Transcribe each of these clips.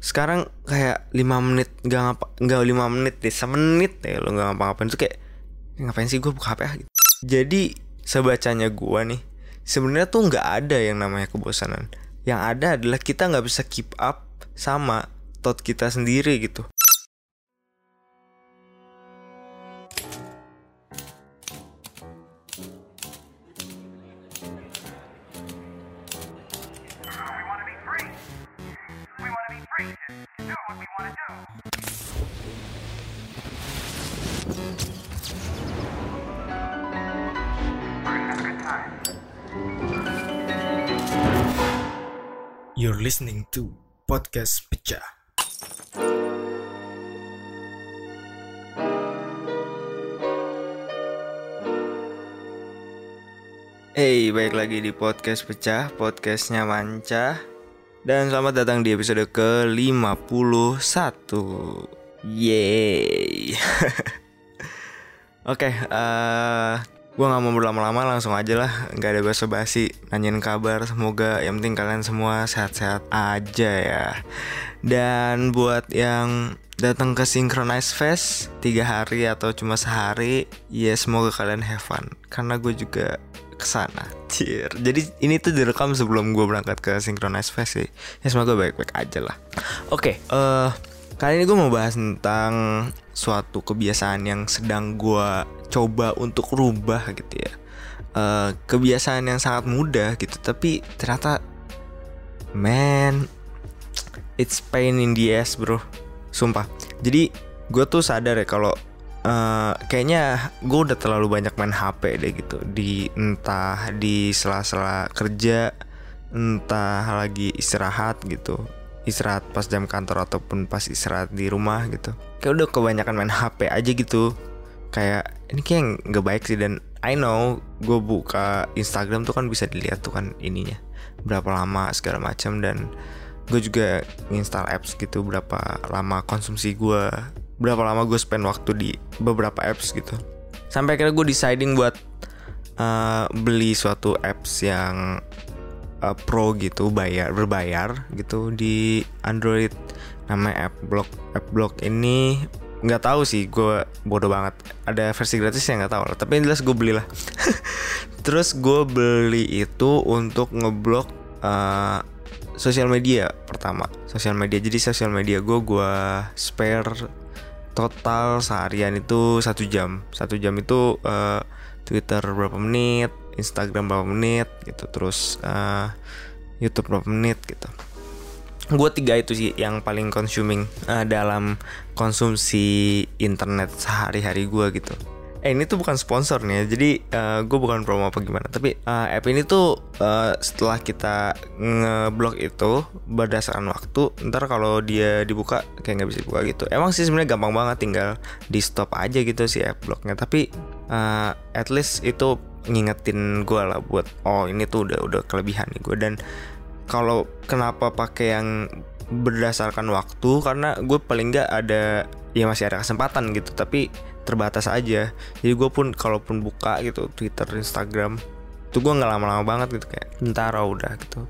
sekarang kayak lima menit nggak ngapa nggak lima menit deh semenit deh lo nggak ngapa-ngapain. Tuh kayak ngapain sih gue buka HP ah? Gitu. jadi sebacanya gue nih sebenarnya tuh nggak ada yang namanya kebosanan. Yang ada adalah kita nggak bisa keep up sama thought kita sendiri gitu You're listening to podcast pecah. Hey, baik lagi di podcast pecah, podcastnya Manca Dan selamat datang di episode ke-51 Yeay. Oke, eh gue gak mau berlama-lama langsung aja lah. Gak ada basa-basi Nanyain kabar. Semoga yang penting kalian semua sehat-sehat aja ya. Dan buat yang datang ke Synchronize Fest tiga hari atau cuma sehari Ya semoga kalian have fun. Karena gue juga ke sana Cier. Jadi ini tuh direkam sebelum gue berangkat ke Synchronize Fest sih Ya semoga baik-baik aja lah Oke eh Kali ini gue mau bahas tentang suatu kebiasaan yang sedang gue coba untuk rubah gitu ya. Eh, kebiasaan yang sangat mudah gitu, tapi ternyata, man, it's pain in the ass bro, sumpah. Jadi gue tuh sadar ya kalau eh, kayaknya gue udah terlalu banyak main HP deh gitu, di entah di sela-sela kerja, entah lagi istirahat gitu. Istirahat pas jam kantor ataupun pas istirahat di rumah gitu. Kayak udah kebanyakan main HP aja gitu. Kayak ini kayak nggak baik sih dan I know gue buka Instagram tuh kan bisa dilihat tuh kan ininya berapa lama segala macam dan gue juga install apps gitu berapa lama konsumsi gue berapa lama gue spend waktu di beberapa apps gitu. Sampai akhirnya gue deciding buat uh, beli suatu apps yang uh, pro gitu bayar berbayar gitu di Android. Namanya AppBlock AppBlock ini nggak tahu sih gue bodoh banget. Ada versi gratis yang nggak tahu lah tapi yang jelas gue belilah. Terus gue beli itu untuk ngeblok uh, sosial media pertama sosial media. Jadi sosial media gue gue spare total seharian itu satu jam. Satu jam itu uh, Twitter berapa menit Instagram berapa menit gitu. Terus uh, YouTube berapa menit gitu. Gue tiga itu sih yang paling consuming uh, dalam konsumsi internet sehari-hari gue gitu eh ini tuh bukan sponsor nih ya, jadi uh, gue bukan promo apa gimana. Tapi uh, app ini tuh uh, setelah kita ngeblok itu berdasarkan waktu ntar kalau dia dibuka kayak nggak bisa dibuka gitu. Emang sih sebenarnya gampang banget tinggal di stop aja gitu si app bloknya. Tapi uh, at least itu ngingetin gue lah buat oh ini tuh udah udah kelebihan nih gue dan kalau kenapa pakai yang berdasarkan waktu karena gue paling nggak ada ya masih ada kesempatan gitu. Tapi terbatas aja. Jadi gue pun kalaupun buka gitu Twitter Instagram tuh gue nggak lama-lama banget gitu kayak bentar oh, udah gitu.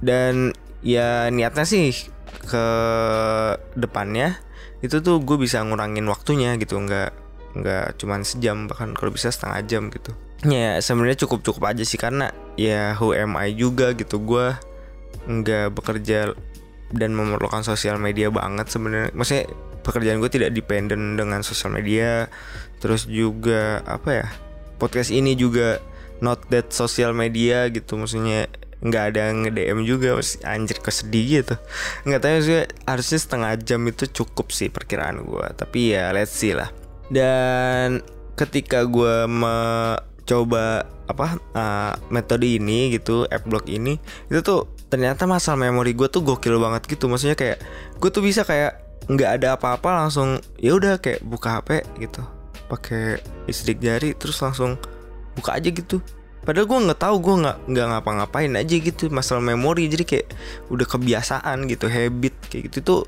Dan ya niatnya sih ke depannya itu tuh gue bisa ngurangin waktunya gitu. Nggak nggak cuman sejam bahkan kalau bisa setengah jam gitu. Ya sebenarnya cukup cukup aja sih karena ya who am I juga gitu. Gue nggak bekerja dan memerlukan sosial media banget sebenarnya. Maksudnya pekerjaan gue tidak dependen dengan sosial media. Terus juga apa ya podcast ini juga not that sosial media gitu. Maksudnya nggak ada nge DM juga anjir kesedih gitu. Nggak tahu sih harusnya setengah jam itu cukup sih perkiraan gue tapi ya let's see lah. Dan ketika gue mencoba apa uh, metode ini gitu app block ini itu tuh ternyata masalah memori gue tuh gokil banget gitu. Maksudnya kayak gue tuh bisa kayak nggak ada apa-apa langsung ya udah kayak buka HP gitu. Pakai listrik jari terus langsung buka aja gitu padahal gue nggak tahu gue nggak nggak ngapa-ngapain aja gitu masalah memori. Jadi kayak udah kebiasaan gitu habit kayak gitu tuh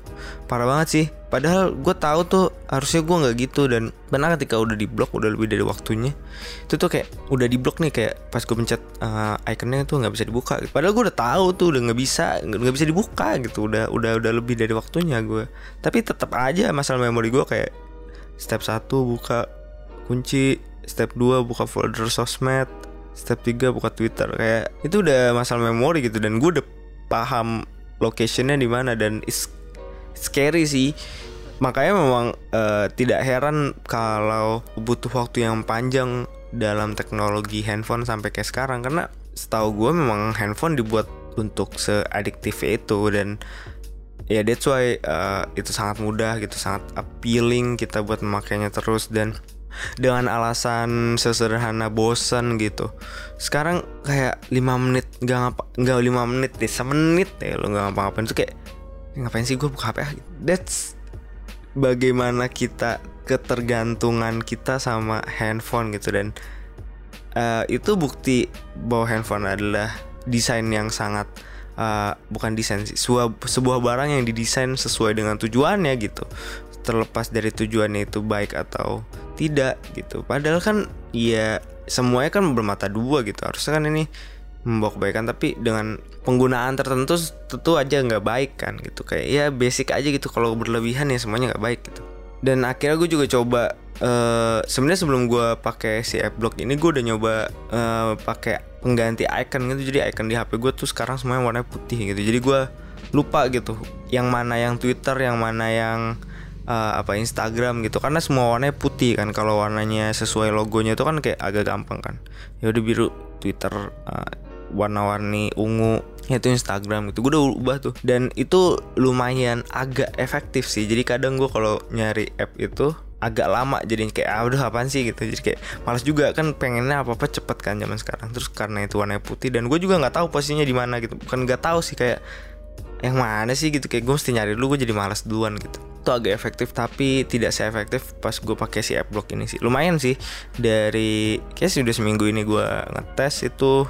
parah banget sih. Padahal gue tahu tuh harusnya gue nggak gitu. Dan benar ketika udah di blok udah lebih dari waktunya itu tuh kayak udah di blok nih kayak pas gue pencet uh, ikonnya tuh nggak bisa dibuka. Padahal gue udah tahu tuh udah nggak bisa nggak bisa dibuka gitu. Udah udah udah lebih dari waktunya gue tapi tetap aja masalah memori gue kayak step 1 buka kunci step 2 buka folder sosmed step 3 buka Twitter. Kayak itu udah masalah memori gitu dan gue udah paham locationnya di mana dan it's scary sih. Makanya memang uh, tidak heran kalau butuh waktu yang panjang dalam teknologi handphone sampai kayak sekarang. Karena setahu gue memang handphone dibuat untuk seadiktif itu dan ya yeah, that's why uh, itu sangat mudah gitu sangat appealing kita buat memakainya terus. Dan dengan alasan sesederhana bosan gitu. Sekarang kayak 5 menit nggak ngapa nggak lima menit deh semenit ya lo nggak ngapa-ngapain. Tuh kayak ngapain sih gue buka HP ah? That's bagaimana kita ketergantungan kita sama handphone gitu. Dan uh, itu bukti bahwa handphone adalah desain yang sangat uh, bukan desain sih sebuah, sebuah barang yang didesain sesuai dengan tujuannya gitu. Terlepas dari tujuannya itu baik atau tidak gitu. Padahal kan ya semuanya kan bermata dua gitu. Harusnya kan ini membawa kebaikan tapi dengan penggunaan tertentu tentu aja nggak baik kan gitu. Kayak ya basic aja gitu. Kalau berlebihan ya semuanya nggak baik gitu. Dan akhirnya gue juga coba uh, sebenarnya sebelum gue pakai si app block ini gue udah nyoba uh, pakai pengganti icon gitu. Jadi icon di HP gue tuh sekarang semuanya warna putih gitu. Jadi gue lupa gitu yang mana yang Twitter yang mana yang uh, apa Instagram gitu. Karena semua warnanya putih kan. Kalau warnanya sesuai logonya itu kan kayak agak gampang kan. Ya udah biru Twitter uh, warna-warni ungu ya itu Instagram gitu. Gue udah ubah tuh. Dan itu lumayan agak efektif sih. Jadi kadang gue kalau nyari app itu agak lama. Jadi kayak ah udah apaan sih? gitu. Jadi kayak malas juga. Kan pengennya apa apa cepet kan zaman sekarang. Terus karena itu warna putih. Dan gue juga nggak tahu posisinya di mana gitu. Bukan nggak tahu sih. Kayak yang mana sih? gitu. Kayak gue mesti nyari dulu. Gue jadi malas duluan gitu itu agak efektif tapi tidak se efektif pas gue pakai si app block ini sih. Lumayan sih dari kayak sudah seminggu ini gue ngetes itu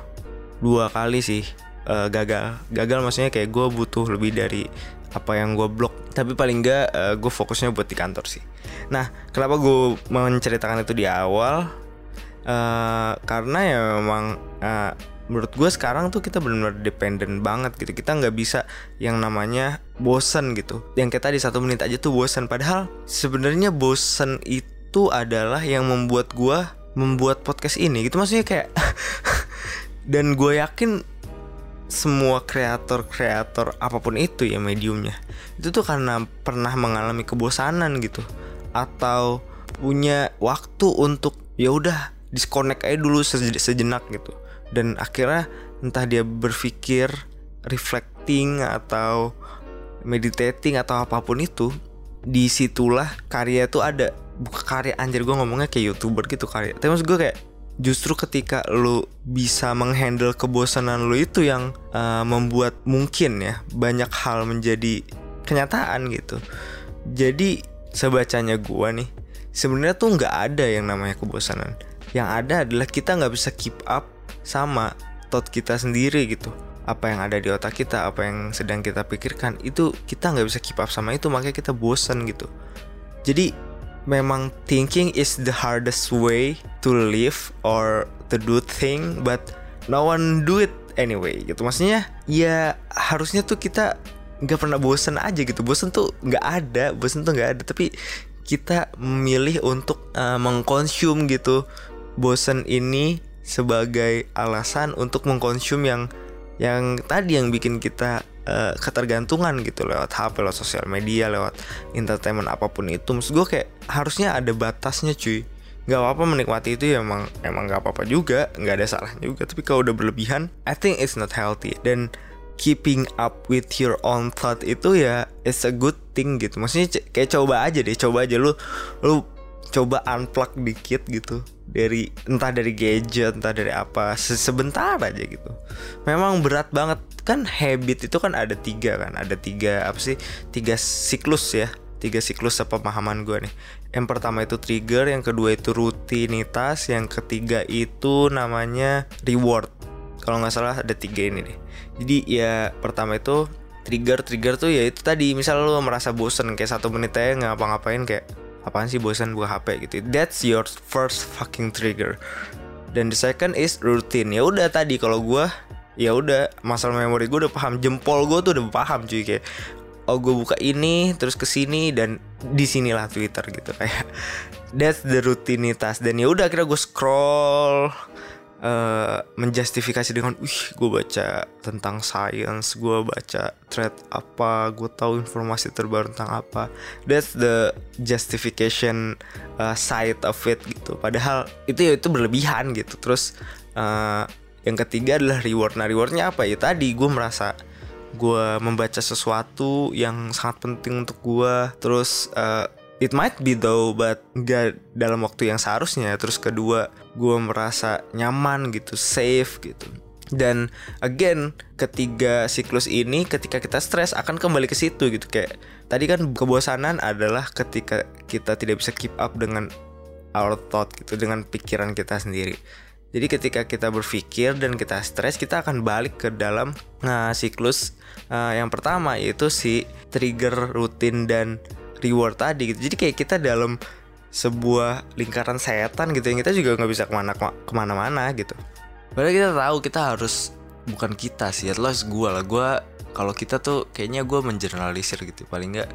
dua kali sih uh, gagal. Gagal maksudnya kayak gue butuh lebih dari apa yang gue blok tapi paling enggak uh, gue fokusnya buat di kantor sih. Nah kenapa gue menceritakan itu di awal? Uh, karena ya memang uh, menurut gue sekarang tuh kita benar-benar dependen banget gitu. Kita nggak bisa yang namanya bosen gitu. Yang kayak tadi satu menit aja tuh bosen. Padahal sebenarnya bosen itu adalah yang membuat gue membuat podcast ini gitu. Maksudnya kayak dan gue yakin semua kreator-kreator apa pun itu ya mediumnya itu tuh karena pernah mengalami kebosanan gitu. Atau punya waktu untuk ya udah disconnect aja dulu sejenak gitu dan akhirnya entah dia berpikir reflecting atau meditating atau apa pun itu di situlah karya itu ada. Bukan karya anjir gue ngomongnya kayak youtuber gitu karya. Tapi maksud gue kayak justru ketika lu bisa menghandle kebosanan lu itu yang uh, membuat mungkin ya banyak hal menjadi kenyataan gitu. Jadi sebacanya gue nih sebenarnya tuh nggak ada yang namanya kebosanan. Yang ada adalah kita nggak bisa keep up sama thought kita sendiri gitu. Apa yang ada di otak kita apa yang sedang kita pikirkan itu kita nggak bisa keep up sama itu makanya kita bosan gitu. Jadi memang thinking is the hardest way to live or to do thing but no one do it anyway gitu. Maksudnya ya harusnya tuh kita nggak pernah bosan aja gitu. Bosan tuh nggak ada bosan tuh nggak ada. Tapi kita memilih untuk uh, mengkonsum gitu. Bosan ini sebagai alasan untuk mengkonsum yang yang tadi yang bikin kita uh, ketergantungan gitu lewat HP, lewat sosial media, lewat entertainment apa pun itu. Maksud gue kayak harusnya ada batasnya cuy. Gak apa-apa menikmati itu ya emang emang gak apa-apa juga, nggak ada salahnya juga. Tapi kalau udah berlebihan, I think it's not healthy. Dan keeping up with your own thought itu ya it's a good thing gitu. Maksudnya kayak coba aja deh, coba aja lu lu coba unplug dikit gitu dari entah dari gadget entah dari apa sebentar aja gitu memang berat banget kan habit itu kan ada tiga kan ada tiga apa sih tiga siklus ya tiga siklus sepemahaman gue nih. Yang pertama itu trigger, yang kedua itu rutinitas, yang ketiga itu namanya reward. Kalau nggak salah ada tiga ini deh. Jadi ya pertama itu trigger trigger tuh ya itu tadi misal lo merasa bosen kayak satu menit aja ngapa-ngapain kayak apaan sih bosan buka HP gitu. That's your first fucking trigger. Dan the second is routine. Ya udah tadi kalau gue ya udah masalah memori gue udah paham. Jempol gue tuh udah paham cuy kayak oh gue buka ini terus ke sini dan di sinilah Twitter gitu kayak. That's the rutinitas dan ya udah akhirnya gue scroll uh, menjustifikasi dengan, wih, gue baca tentang science, gue baca thread apa, gue tahu informasi terbaru tentang apa. That's the justification uh, side of it gitu. Padahal itu ya itu berlebihan gitu. Terus uh, yang ketiga adalah reward. Nah rewardnya apa ya? Tadi gue merasa gue membaca sesuatu yang sangat penting untuk gue. Terus uh, it might be though but gak dalam waktu yang seharusnya terus kedua gue merasa nyaman gitu safe gitu. Dan again ketiga siklus ini ketika kita stres akan kembali ke situ gitu. Kayak tadi kan kebosanan adalah ketika kita tidak bisa keep up dengan our thought gitu dengan pikiran kita sendiri. Jadi ketika kita berpikir dan kita stres kita akan balik ke dalam nah siklus uh, yang pertama yaitu si trigger rutin dan reward tadi gitu. Jadi kayak kita dalam sebuah lingkaran setan gitu yang kita juga nggak bisa ke mana ke mana-mana gitu. Padahal kita tahu kita harus bukan kita sih at least gue lah. Gue kalau kita tuh kayaknya gue mengeneralisir gitu paling nggak.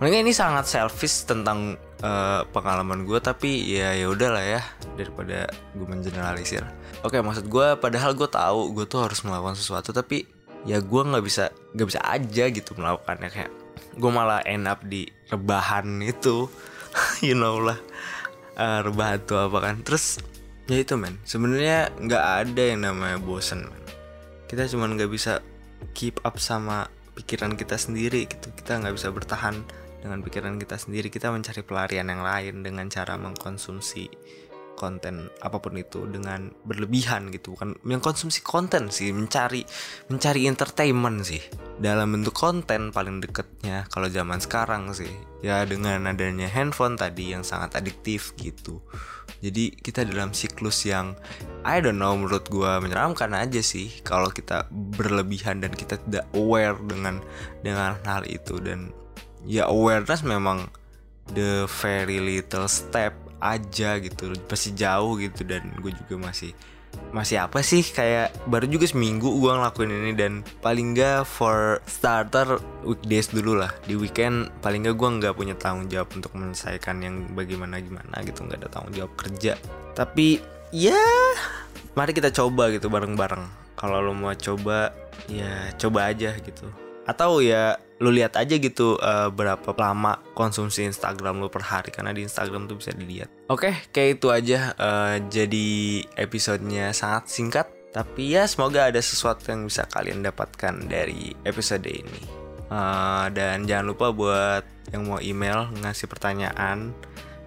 Paling nggak ini sangat selfish tentang uh, pengalaman gue tapi ya ya udahlah ya daripada gue mengeneralisir oke maksud gue padahal gue tahu gue tuh harus melakukan sesuatu tapi ya gue nggak bisa nggak bisa aja gitu melakukannya. Kayak gue malah end up di rebahan itu you know lah. Uh, rebahan tuh apa kan. Terus ya itu men. Sebenarnya nggak ada yang namanya bosen men. Kita cuma nggak bisa keep up sama pikiran kita sendiri gitu. Kita nggak bisa bertahan dengan pikiran kita sendiri. Kita mencari pelarian yang lain dengan cara mengkonsumsi konten apa pun itu dengan berlebihan gitu. Bukan yang konsumsi konten sih mencari mencari entertainment sih. Dalam bentuk konten paling deketnya kalau zaman sekarang sih. Ya dengan adanya handphone tadi yang sangat adiktif gitu. Jadi kita dalam siklus yang I don't know menurut gue menyeramkan aja sih kalau kita berlebihan dan kita tidak aware dengan dengan hal itu. Dan ya awareness memang the very little step aja gitu. Pasti jauh gitu dan gue juga masih masih apa sih? Kayak baru juga seminggu gue ngelakuin ini dan paling gak for starter weekdays dulu lah. Di weekend paling gak gue nggak punya tanggung jawab untuk menyelesaikan yang bagaimana gimana gitu. Nggak ada tanggung jawab kerja. Tapi ya mari kita coba gitu bareng-bareng. Kalau lo mau coba ya coba aja gitu. Atau ya lu lihat aja gitu uh, berapa lama konsumsi Instagram lu per hari karena di Instagram tuh bisa dilihat. Oke, okay, kayak itu aja uh, jadi episodenya sangat singkat tapi ya semoga ada sesuatu yang bisa kalian dapatkan dari episode ini. Uh, dan jangan lupa buat yang mau email ngasih pertanyaan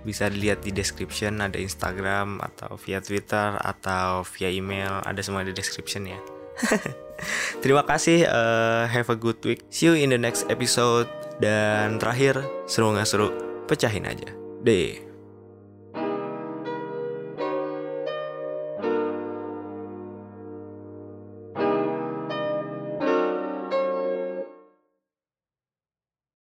bisa dilihat di description ada Instagram atau via Twitter atau via email ada semua di description ya. Terima kasih. Uh, have a good week. See you in the next episode. Dan terakhir, seru nggak seru? Pecahin aja. Deh.